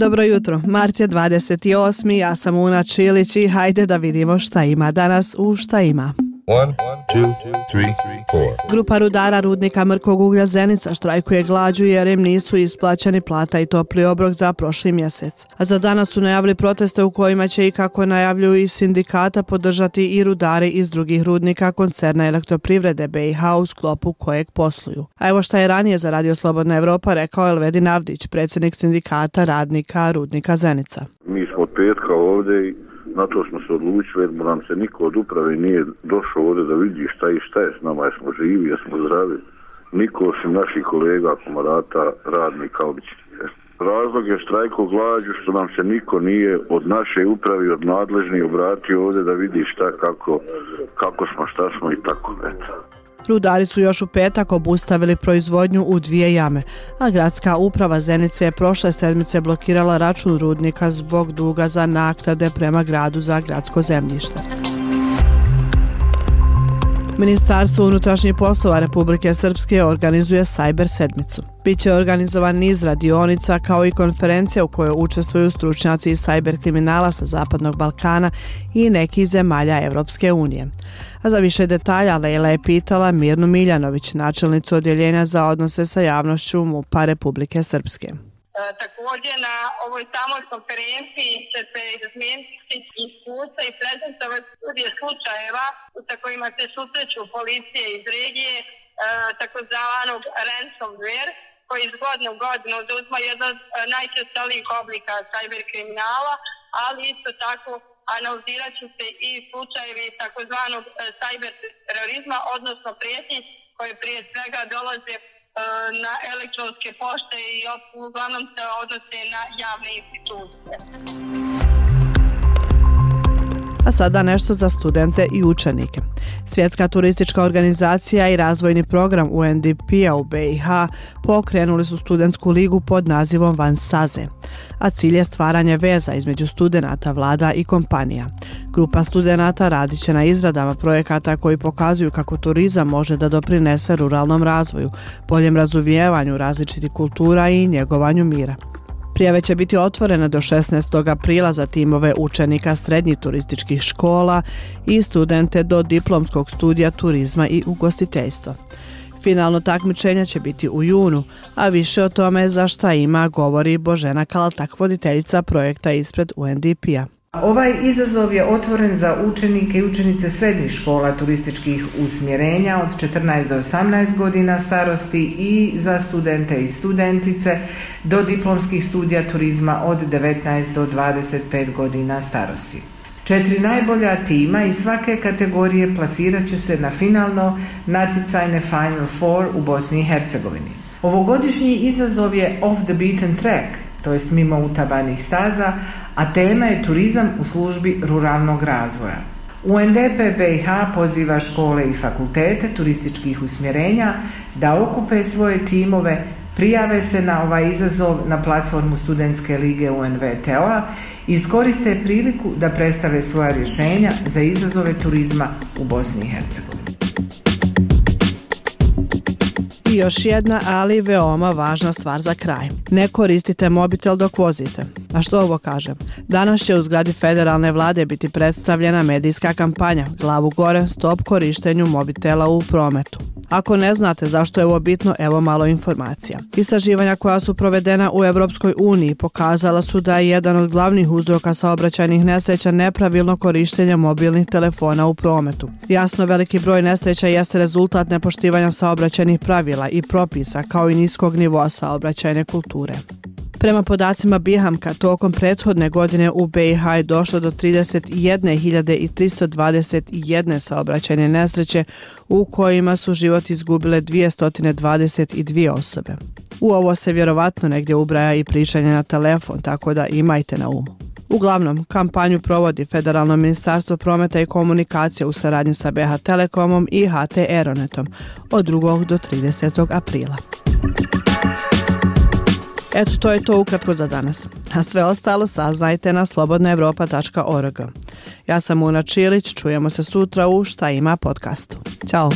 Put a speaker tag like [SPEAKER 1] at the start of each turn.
[SPEAKER 1] Dobro jutro, mart je 28. Ja sam Una Čilić i hajde da vidimo šta ima danas u šta ima. One, two, three, Grupa rudara rudnika Mrkog uglja Zenica štrajkuje glađu jer im nisu isplaćeni plata i topli obrok za prošli mjesec. A za danas su najavili proteste u kojima će i kako najavljuju i sindikata podržati i rudari iz drugih rudnika koncerna elektroprivrede BiH u sklopu kojeg posluju. A evo šta je ranije za Radio Slobodna Evropa rekao Elvedin Avdić, predsjednik sindikata radnika rudnika Zenica.
[SPEAKER 2] Mi smo petka ovdje i na to smo se odlučili, jer nam se niko od uprave nije došao ovdje da vidi šta i šta je s nama, jesmo živi, jesmo zdravi. Niko osim naših kolega, komarata, radnika, običnih. Razlog je štrajko glađu što nam se niko nije od naše upravi, od nadležnih obratio ovdje da vidi šta, kako, kako smo, šta smo i tako. Eto.
[SPEAKER 1] Rudari su još u petak obustavili proizvodnju u dvije jame, a gradska uprava Zenice je prošle sedmice blokirala račun rudnika zbog duga za naknade prema gradu za gradsko zemljište. Ministarstvo unutrašnjih poslova Republike Srpske organizuje Cyber sedmicu. Biće organizovan niz radionica kao i konferencija u kojoj učestvuju stručnjaci iz cyber kriminala sa Zapadnog Balkana i nekih zemalja Evropske unije. A za više detalja Leila je pitala Mirnu Miljanović, načelnicu odjeljenja za odnose sa javnošću MUPA Republike Srpske. E,
[SPEAKER 3] također na ovoj samoj konferenciji će se izmijeniti iskustva i prezentovati studije slučajeva sa kojima se susreću policije iz regije, e, takozvanog ransomware, koji iz godine u godinu zauzma jedan od e, najčestalijih oblika cyber kriminala, ali isto tako analizirat ću se i slučajevi takozvanog e, cyber terorizma, odnosno prijetnji koje prije svega dolaze e, na elektronske pošte i uglavnom se odnose na javne institucije.
[SPEAKER 1] A sada nešto za studente i učenike. Svjetska turistička organizacija i razvojni program UNDP-a u p-a BiH pokrenuli su studentsku ligu pod nazivom Van Staze, a cilj je stvaranje veza između studenta, vlada i kompanija. Grupa studenta radit će na izradama projekata koji pokazuju kako turizam može da doprinese ruralnom razvoju, boljem razumijevanju različitih kultura i njegovanju mira. Prijave će biti otvorene do 16. aprila za timove učenika srednjih turističkih škola i studente do diplomskog studija turizma i ugostiteljstva. Finalno takmičenje će biti u junu, a više o tome za šta ima govori Božena Kaltak, voditeljica projekta ispred UNDP-a.
[SPEAKER 4] Ovaj izazov je otvoren za učenike i učenice srednjih škola turističkih usmjerenja od 14 do 18 godina starosti i za studente i studentice do diplomskih studija turizma od 19 do 25 godina starosti. Četiri najbolja tima iz svake kategorije plasirat će se na finalno naticajne Final Four u Bosni i Hercegovini. Ovogodišnji izazov je Off the Beaten Track – to jest mimo utabanih staza, a tema je turizam u službi ruralnog razvoja. UNDP BiH poziva škole i fakultete turističkih usmjerenja da okupe svoje timove, prijave se na ovaj izazov na platformu Studentske lige UNVTO-a i iskoriste priliku da predstave svoja rješenja za izazove turizma u Bosni i Hercegovini.
[SPEAKER 1] I još jedna, ali veoma važna stvar za kraj. Ne koristite mobitel dok vozite. A što ovo kažem? Danas će u zgradi federalne vlade biti predstavljena medijska kampanja Glavu gore, stop korištenju mobitela u prometu. Ako ne znate zašto je ovo bitno, evo malo informacija. Istraživanja koja su provedena u Evropskoj uniji pokazala su da je jedan od glavnih uzroka saobraćajnih nesreća nepravilno korištenje mobilnih telefona u prometu. Jasno, veliki broj nesreća jeste rezultat nepoštivanja saobraćajnih pravila i propisa kao i niskog nivoa saobraćajne kulture. Prema podacima Bihamka, tokom prethodne godine u BiH je došlo do 31.321 saobraćajne nesreće u kojima su život izgubile 222 osobe. U ovo se vjerovatno negdje ubraja i pričanje na telefon, tako da imajte na umu. Uglavnom, kampanju provodi Federalno ministarstvo prometa i komunikacije u saradnji sa BH Telekomom i HT Aeronetom od 2. do 30. aprila. Eto, to je to ukratko za danas. A sve ostalo saznajte na slobodnaevropa.org. Ja sam Una Čilić, čujemo se sutra u Šta ima podcastu. Ćao!